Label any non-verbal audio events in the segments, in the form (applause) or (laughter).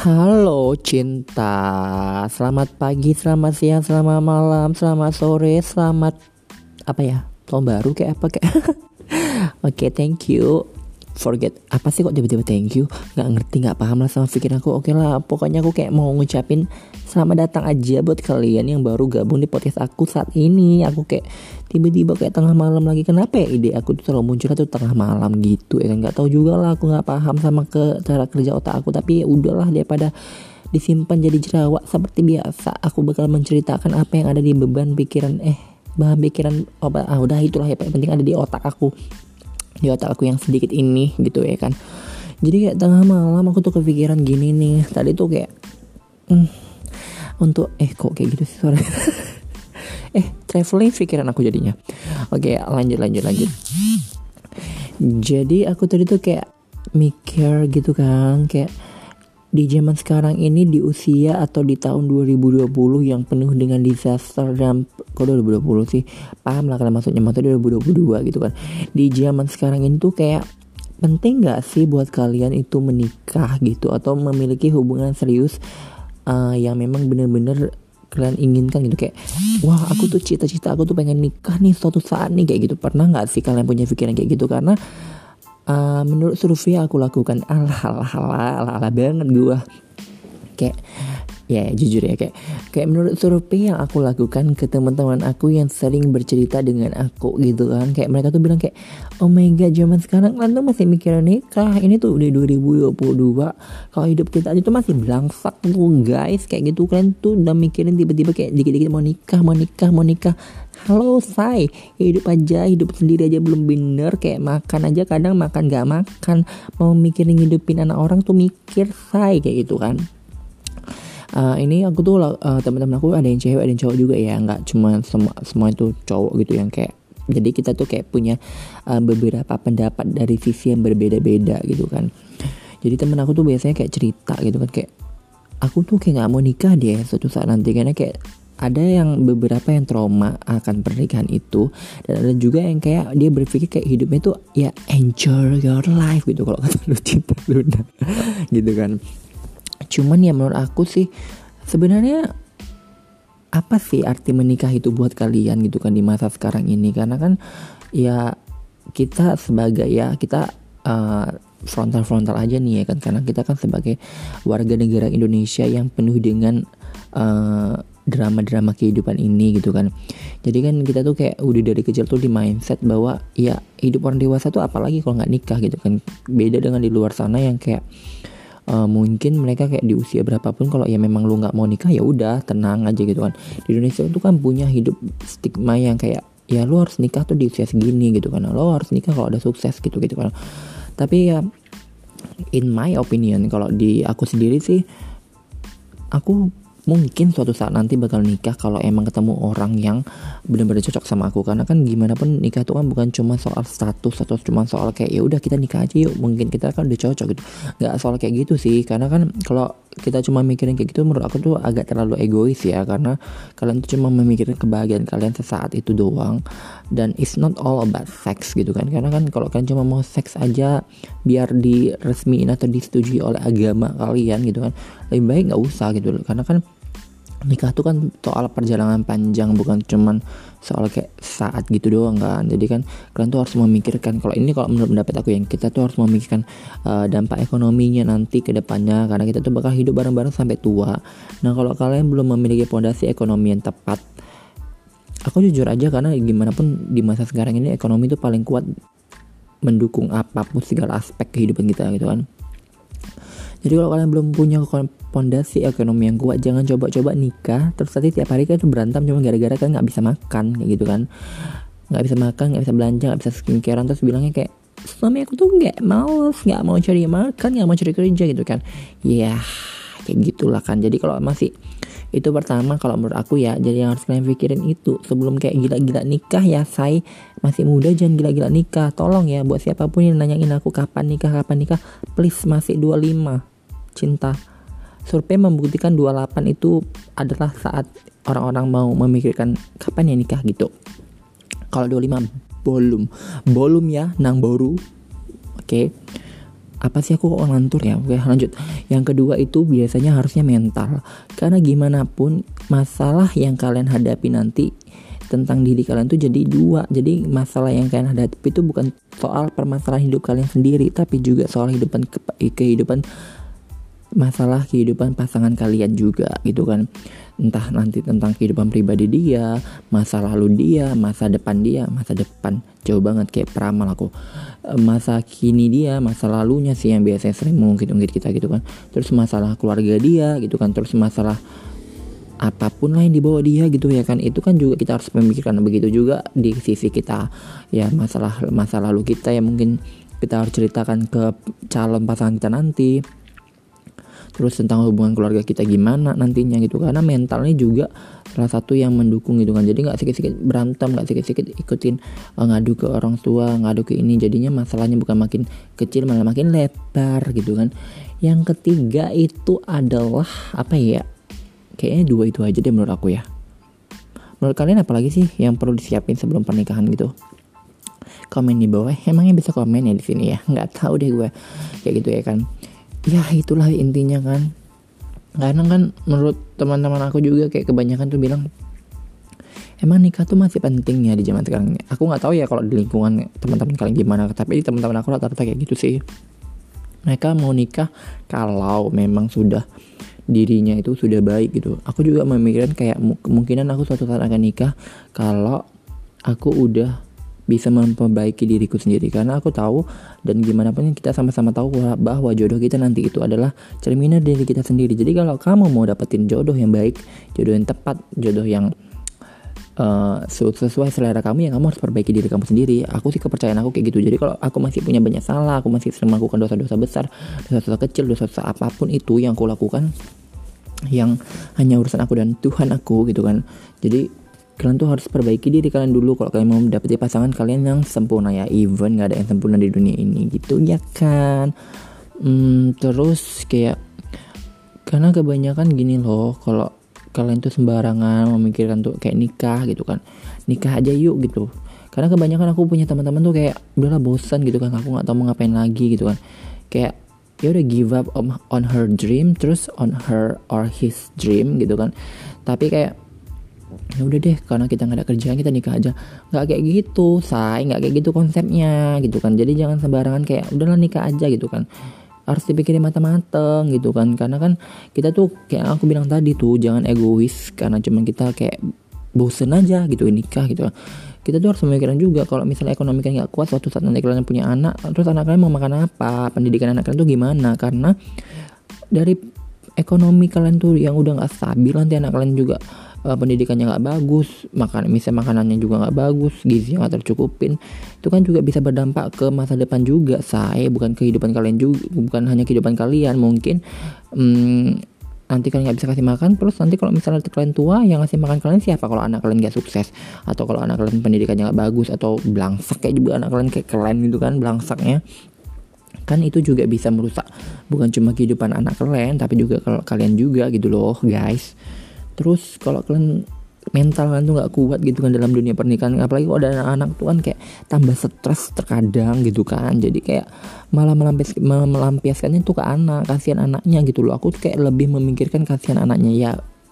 Halo cinta, selamat pagi, selamat siang, selamat malam, selamat sore, selamat apa ya? Tahun baru kayak apa kayak? (laughs) Oke, okay, thank you. Forget apa sih kok tiba-tiba thank you? Gak ngerti, gak paham lah sama pikiran aku. Oke lah, pokoknya aku kayak mau ngucapin selamat datang aja buat kalian yang baru gabung di podcast aku saat ini. Aku kayak tiba-tiba kayak tengah malam lagi. Kenapa ya ide aku tuh selalu muncul tuh tengah malam gitu ya kan? Gak tahu juga lah, aku nggak paham sama ke cara kerja otak aku. Tapi ya udahlah daripada disimpan jadi jerawat seperti biasa. Aku bakal menceritakan apa yang ada di beban pikiran eh bahan pikiran obat ah udah itulah ya yang penting ada di otak aku di otak aku yang sedikit ini gitu ya kan. Jadi kayak tengah malam aku tuh kepikiran gini nih. Tadi tuh kayak hmm, untuk eh kok kayak gitu sih suara (laughs) eh traveling pikiran aku jadinya. Oke lanjut lanjut lanjut. Jadi aku tadi tuh kayak mikir gitu kan kayak di zaman sekarang ini di usia atau di tahun 2020 yang penuh dengan disaster dan kok 2020 sih? Paham lah kalian maksudnya maksudnya 2022 gitu kan. Di zaman sekarang ini tuh kayak penting gak sih buat kalian itu menikah gitu? Atau memiliki hubungan serius uh, yang memang bener-bener kalian inginkan gitu? Kayak wah aku tuh cita-cita aku tuh pengen nikah nih suatu saat nih kayak gitu. Pernah nggak sih kalian punya pikiran kayak gitu? Karena uh, menurut survei aku lakukan alah alah alah alah, alah banget gue kayak ya jujur ya kayak kayak menurut survei yang aku lakukan ke teman-teman aku yang sering bercerita dengan aku gitu kan kayak mereka tuh bilang kayak oh my god zaman sekarang kan tuh masih mikir nikah ini tuh udah 2022 kalau hidup kita aja tuh masih belangsak tuh guys kayak gitu kan tuh udah mikirin tiba-tiba kayak dikit-dikit mau nikah mau nikah mau nikah Halo say, hidup aja, hidup sendiri aja belum bener. Kayak makan aja kadang makan gak makan. Mau mikirin hidupin anak orang tuh mikir say kayak gitu kan. Uh, ini aku tuh uh, teman-teman aku ada yang cewek ada yang cowok juga ya. Nggak cuma semua semua itu cowok gitu yang kayak jadi kita tuh kayak punya uh, beberapa pendapat dari sisi yang berbeda-beda gitu kan. Jadi temen aku tuh biasanya kayak cerita gitu kan kayak aku tuh kayak nggak mau nikah dia suatu saat nanti. Karena kayak ada yang beberapa yang trauma akan pernikahan itu dan ada juga yang kayak dia berpikir kayak hidupnya tuh ya enjoy your life gitu kalau kata (laughs) lu cinta Luna (laughs) gitu kan. Cuman ya menurut aku sih sebenarnya apa sih arti menikah itu buat kalian gitu kan di masa sekarang ini? Karena kan ya kita sebagai ya kita uh, frontal-frontal aja nih ya kan? Karena kita kan sebagai warga negara Indonesia yang penuh dengan uh, drama-drama kehidupan ini gitu kan. Jadi kan kita tuh kayak udah dari kecil tuh di mindset bahwa ya hidup orang dewasa tuh apalagi kalau nggak nikah gitu kan. Beda dengan di luar sana yang kayak uh, mungkin mereka kayak di usia berapapun kalau ya memang lu nggak mau nikah ya udah tenang aja gitu kan. Di Indonesia itu kan punya hidup stigma yang kayak ya lu harus nikah tuh di usia segini gitu kan. Lo harus nikah kalau ada sukses gitu gitu kan. Tapi ya in my opinion kalau di aku sendiri sih aku mungkin suatu saat nanti bakal nikah kalau emang ketemu orang yang benar-benar cocok sama aku. Karena kan gimana pun nikah itu kan bukan cuma soal status atau cuma soal kayak ya udah kita nikah aja yuk mungkin kita kan udah cocok gitu. Nggak soal kayak gitu sih. Karena kan kalau kita cuma mikirin kayak gitu menurut aku tuh agak terlalu egois ya. Karena kalian tuh cuma memikirkan kebahagiaan kalian sesaat itu doang. Dan it's not all about sex gitu kan. Karena kan kalau kalian cuma mau seks aja biar diresmiin atau disetujui oleh agama kalian gitu kan lebih baik nggak usah gitu loh. Karena kan nikah tuh kan soal perjalanan panjang bukan cuman soal kayak saat gitu doang kan. Jadi kan kalian tuh harus memikirkan kalau ini kalau menurut pendapat aku yang kita tuh harus memikirkan uh, dampak ekonominya nanti ke depannya karena kita tuh bakal hidup bareng-bareng sampai tua. Nah kalau kalian belum memiliki fondasi ekonomi yang tepat aku jujur aja karena gimana pun di masa sekarang ini ekonomi tuh paling kuat mendukung apa pun segala aspek kehidupan kita gitu kan jadi kalau kalian belum punya pondasi ekonomi yang kuat, jangan coba-coba nikah. Terus nanti tiap hari kan berantem cuma gara-gara kan nggak bisa makan kayak gitu kan. Nggak bisa makan, nggak bisa belanja, nggak bisa skincarean terus bilangnya kayak suami aku tuh nggak mau, nggak mau cari makan, nggak mau cari kerja gitu kan. Ya kayak gitulah kan. Jadi kalau masih itu pertama kalau menurut aku ya jadi yang harus kalian pikirin itu sebelum kayak gila-gila nikah ya saya masih muda jangan gila-gila nikah tolong ya buat siapa pun yang nanyain aku kapan nikah kapan nikah please masih 25 cinta. Survei membuktikan 28 itu adalah saat orang-orang mau memikirkan kapan ya nikah gitu. Kalau 25 belum, belum ya nang baru. Oke. Okay. apa sih aku kok ngantur ya oke lanjut yang kedua itu biasanya harusnya mental karena gimana pun masalah yang kalian hadapi nanti tentang diri kalian tuh jadi dua jadi masalah yang kalian hadapi itu bukan soal permasalahan hidup kalian sendiri tapi juga soal kehidupan kehidupan masalah kehidupan pasangan kalian juga gitu kan. Entah nanti tentang kehidupan pribadi dia, masa lalu dia, masa depan dia, masa depan. Jauh banget kayak peramal aku. E, masa kini dia, masa lalunya sih yang biasanya sering mengungkit-ungkit kita gitu kan. Terus masalah keluarga dia gitu kan, terus masalah apa pun lah yang dibawa dia gitu ya kan. Itu kan juga kita harus memikirkan begitu juga di sisi kita. Ya masalah masa lalu kita yang mungkin kita harus ceritakan ke calon pasangan kita nanti terus tentang hubungan keluarga kita gimana nantinya gitu. Karena mentalnya juga salah satu yang mendukung gitu kan. Jadi nggak sedikit-sedikit berantem nggak sedikit-sedikit ikutin uh, ngadu ke orang tua ngadu ke ini. Jadinya masalahnya bukan makin kecil malah makin lebar gitu kan. Yang ketiga itu adalah apa ya kayaknya dua itu aja deh menurut aku ya. Menurut kalian apalagi sih yang perlu disiapin sebelum pernikahan gitu? Komen di bawah. Emangnya bisa komen ya di sini ya? Nggak tahu deh gue. Kayak gitu ya kan ya itulah intinya kan. Karena kan menurut teman-teman aku juga kayak kebanyakan tuh bilang emang nikah tuh masih penting ya di zaman sekarang ini? Aku nggak tahu ya kalau di lingkungan teman-teman kalian gimana tapi teman-teman aku rata-rata kayak gitu sih. Mereka mau nikah kalau memang sudah dirinya itu sudah baik gitu. Aku juga memikirkan kayak kemungkinan aku suatu saat akan nikah kalau aku udah bisa memperbaiki diriku sendiri. Karena aku tahu dan gimana pun kita sama-sama tahu bahwa jodoh kita nanti itu adalah cerminan diri kita sendiri. Jadi kalau kamu mau dapetin jodoh yang baik jodoh yang tepat jodoh yang uh, sesuai selera kamu ya kamu harus perbaiki diri kamu sendiri. Aku sih kepercayaan aku kayak gitu. Jadi kalau aku masih punya banyak salah aku masih sering melakukan dosa-dosa besar dosa-dosa kecil dosa-dosa apa pun itu yang aku lakukan yang hanya urusan aku dan Tuhan aku gitu kan. Jadi kalian tuh harus perbaiki diri kalian dulu. Kalau kalian mau mendapati pasangan kalian yang sempurna ya even nggak ada yang sempurna di dunia ini gitu ya kan? Hmm, terus kayak karena kebanyakan gini loh kalau kalian tuh sembarangan memikirkan tuh kayak nikah gitu kan. Nikah aja yuk gitu. Karena kebanyakan aku punya teman-teman tuh kayak udahlah bosan gitu kan. Aku nggak tahu mau ngapain lagi gitu kan. Kayak ya udah give up on, on her dream terus on her or his dream gitu kan. Tapi kayak ya udah deh karena kita nggak ada kerjaan kita nikah aja. Nggak kayak gitu say nggak kayak gitu konsepnya gitu kan. Jadi jangan sembarangan kayak udahlah nikah aja gitu kan. Harus dipikirin matang-matang gitu kan. Karena kan kita tuh kayak aku bilang tadi tuh jangan egois. Karena cuman kita kayak bosen aja gitu nikah gitu kan. Kita tuh harus memikirkan juga kalau misalnya ekonomi kan nggak kuat suatu saat nanti kalian punya anak terus anak kalian mau makan apa pendidikan anak kalian tuh gimana? Karena dari ekonomi kalian tuh yang udah nggak stabil nanti anak kalian juga uh, pendidikannya nggak bagus makan misalnya makanannya juga nggak bagus gizi nggak tercukupin. Itu kan juga bisa berdampak ke masa depan juga saya bukan kehidupan kalian juga bukan hanya kehidupan kalian mungkin um, nanti kalian nggak bisa kasih makan. Terus nanti kalau misalnya kalian tua yang ngasih makan kalian siapa? Kalau anak kalian nggak sukses atau kalau anak kalian pendidikannya nggak bagus atau belangsak kayak juga anak kalian kayak keren gitu kan belangsaknya kan itu juga bisa merusak bukan cuma kehidupan anak kalian tapi juga kalau kalian juga gitu loh guys terus kalau kalian mental kalian tuh nggak kuat gitu kan dalam dunia pernikahan apalagi kalau ada anak-anak tuh kan kayak tambah stres terkadang gitu kan. Jadi kayak malah melampias melampiaskannya tuh ke anak kasihan anaknya gitu loh. Aku tuh kayak lebih memikirkan kasihan anaknya. Ya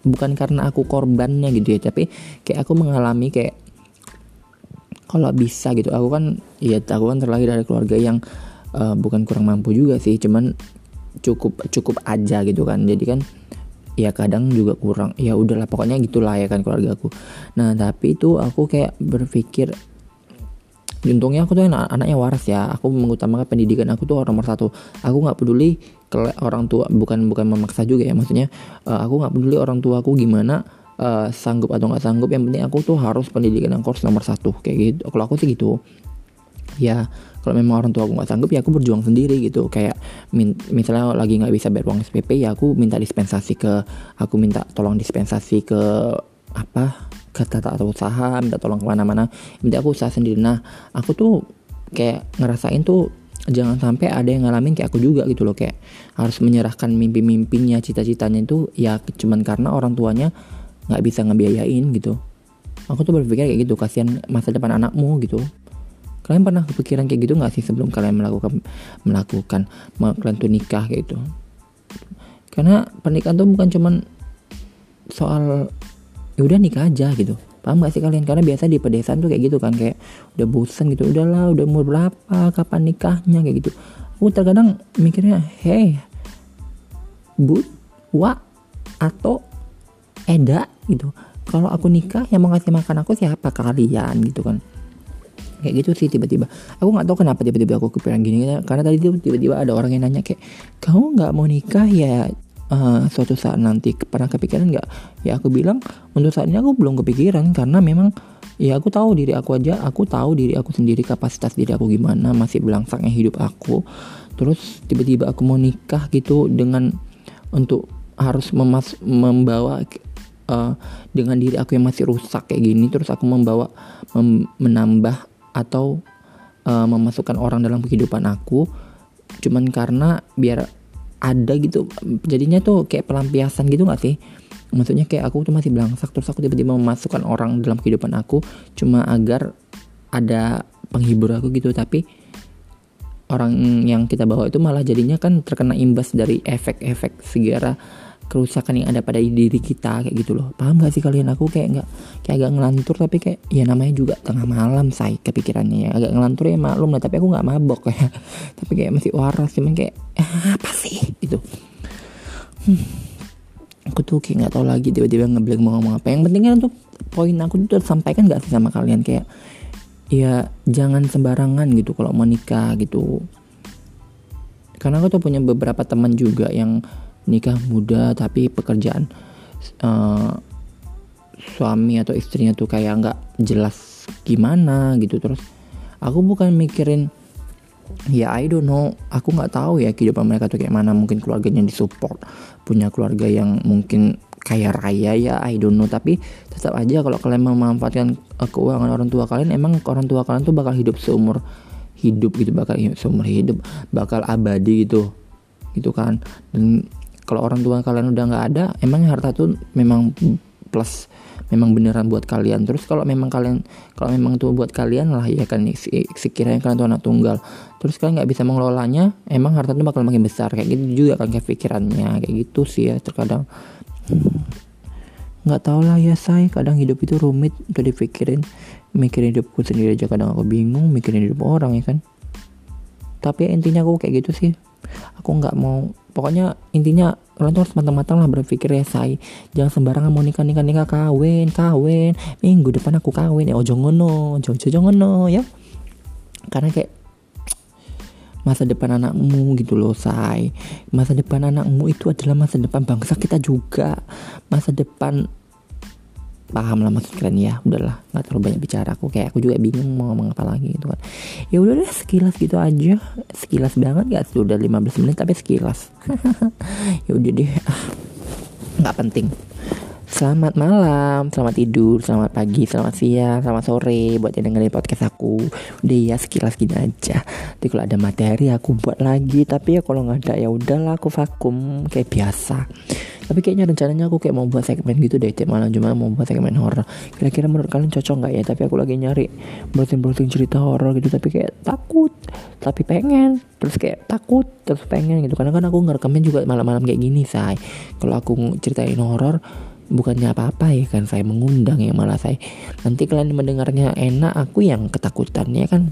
bukan karena aku korbannya gitu ya tapi kayak aku mengalami kayak kalau bisa gitu. Aku kan ya aku kan terlahir dari keluarga yang uh, bukan kurang mampu juga sih cuman cukup cukup aja gitu kan. Jadi kan ya kadang juga kurang. Ya udahlah pokoknya gitulah ya kan keluarga aku. Nah tapi itu aku kayak berpikir untungnya aku tuh anak anaknya waras ya. Aku mengutamakan pendidikan aku tuh nomor satu. Aku nggak peduli ke orang tua bukan bukan memaksa juga ya maksudnya uh, aku nggak peduli orang tua aku gimana uh, sanggup atau nggak sanggup. Yang penting aku tuh harus pendidikan yang harus nomor satu. Kayak gitu. Kalau aku sih gitu. Ya kalau memang orang tua aku nggak sanggup ya aku berjuang sendiri gitu. Kayak min misalnya lagi nggak bisa bayar uang SPP ya aku minta dispensasi ke aku minta tolong dispensasi ke apa ke tata atau usaha minta tolong ke mana-mana. Minta aku usaha sendiri. Nah aku tuh kayak ngerasain tuh jangan sampai ada yang ngalamin kayak aku juga gitu loh. Kayak harus menyerahkan mimpi-mimpinya cita-citanya itu ya cuman karena orang tuanya nggak bisa ngebiayain gitu. Aku tuh berpikir kayak gitu kasihan masa depan anakmu gitu kalian pernah kepikiran kayak gitu nggak sih sebelum kalian melakukan melakukan kalian tuh nikah kayak gitu? Karena pernikahan tuh bukan cuman soal ya udah nikah aja gitu. Paham gak sih kalian? Karena biasa di pedesaan tuh kayak gitu kan kayak udah bosan gitu udahlah udah umur berapa kapan nikahnya kayak gitu. Aku terkadang mikirnya hey but wa atau eda gitu. Kalau aku nikah yang mau ngasih makan aku siapa? Kalian gitu kan kayak gitu sih tiba-tiba. Aku nggak tahu kenapa tiba-tiba aku kepikiran gini. Karena tadi tuh tiba-tiba ada orang yang nanya kayak kamu nggak mau nikah ya uh, suatu saat nanti? Pernah kepikiran nggak? Ya aku bilang untuk saat ini aku belum kepikiran. Karena memang ya aku tahu diri aku aja. Aku tahu diri aku sendiri kapasitas diri aku gimana masih belangsangnya hidup aku. Terus tiba-tiba aku mau nikah gitu dengan untuk harus memas membawa uh, dengan diri aku yang masih rusak kayak gini. Terus aku membawa mem menambah atau uh, memasukkan orang dalam kehidupan aku cuman karena biar ada gitu jadinya tuh kayak pelampiasan gitu gak sih? Maksudnya kayak aku tuh masih belangsak terus aku tiba-tiba memasukkan orang dalam kehidupan aku cuma agar ada penghibur aku gitu. Tapi orang yang kita bawa itu malah jadinya kan terkena imbas dari efek-efek segera kerusakan yang ada pada diri kita kayak gitu loh. Paham gak sih kalian? Aku kayak nggak kayak agak ngelantur tapi kayak ya namanya juga tengah malam say kepikirannya ya. Agak ngelantur ya maklum lah tapi aku nggak mabok ya. (laughs) Tapi kayak masih waras cuman kayak ah, apa sih? Gitu. Hmm. aku tuh kayak nggak tahu lagi tiba-tiba ngeblank mau ngomong apa. Yang penting kan untuk poin aku tuh sampaikan gak sih sama kalian? Kayak ya jangan sembarangan gitu kalau mau nikah gitu. Karena aku tuh punya beberapa teman juga yang nikah muda tapi pekerjaan uh, suami atau istrinya tuh kayak nggak jelas gimana gitu. Terus aku bukan mikirin ya I don't know. Aku nggak tahu ya kehidupan mereka tuh kayak mana. Mungkin keluarganya disupport punya keluarga yang mungkin kaya raya ya I don't know. Tapi tetap aja kalau kalian memanfaatkan uh, keuangan orang tua kalian emang orang tua kalian tuh bakal hidup seumur hidup gitu bakal seumur hidup bakal abadi gitu gitu kan. Dan kalau orang tua kalian udah nggak ada emang harta tuh memang plus memang beneran buat kalian. Terus kalau memang kalian kalau memang tuh buat kalian lah ya kan sekiranya kalian tuh anak tunggal. Terus kalian nggak bisa mengelolanya emang harta tuh bakal makin besar. Kayak gitu juga kan kayak pikirannya. Kayak gitu sih ya terkadang. Nggak tau lah ya say. Kadang hidup itu rumit udah dipikirin. Mikirin hidupku sendiri aja kadang aku bingung mikirin hidup orang ya kan. Tapi intinya aku kayak gitu sih aku nggak mau. Pokoknya intinya kalian tuh harus matang-matang lah berpikir ya say jangan sembarangan mau nikah nikah nikah kawin kawin. Minggu depan aku kawin ya ojo ngono ojo ojo ngono ya. Karena kayak masa depan anakmu gitu loh say masa depan anakmu itu adalah masa depan bangsa kita juga. Masa depan paham lah maksud kalian ya. Udahlah nggak terlalu banyak bicara. Aku kayak aku juga bingung mau ngomong apa lagi gitu kan. Ya udah deh sekilas gitu aja. Sekilas banget gak sudah 15 menit tapi sekilas. (laughs) Ya udah deh. Ah, nggak penting Selamat malam, selamat tidur, selamat pagi, selamat siang, selamat sore buat yang dengerin podcast aku. Udah ya sekilas gini aja. Tapi kalau ada materi aku buat lagi, tapi ya kalau nggak ada ya udahlah aku vakum kayak biasa. Tapi kayaknya rencananya aku kayak mau buat segmen gitu deh tiap malam cuma mau buat segmen horror. Kira-kira menurut kalian cocok nggak ya? Tapi aku lagi nyari browsing-browsing cerita horror gitu tapi kayak takut tapi pengen. Terus kayak takut terus pengen gitu. Karena kan aku ngerekamnya juga malam-malam kayak gini say. Kalau aku ceritain horror bukannya apa-apa ya kan saya mengundang ya malah saya nanti kalian mendengarnya enak aku yang ketakutan ya kan.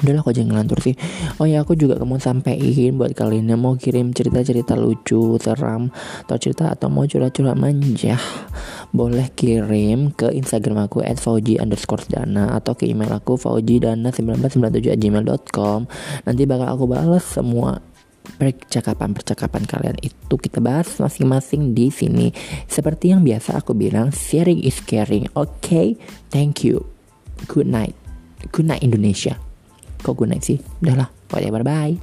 Udahlah kok jangan ngelantur sih. Oh ya aku juga mau sampein buat kalian yang mau kirim cerita-cerita lucu seram atau cerita atau mau curhat-curhat manja boleh kirim ke instagram aku at underscore dana atau ke email aku faujidana 1997 gmail.com nanti bakal aku balas semua percakapan-percakapan kalian itu kita bahas masing-masing di sini. Seperti yang biasa aku bilang, sharing is caring. Oke, okay? thank you. Good night. Good night Indonesia kok gue naik sih udahlah pokoknya bye bye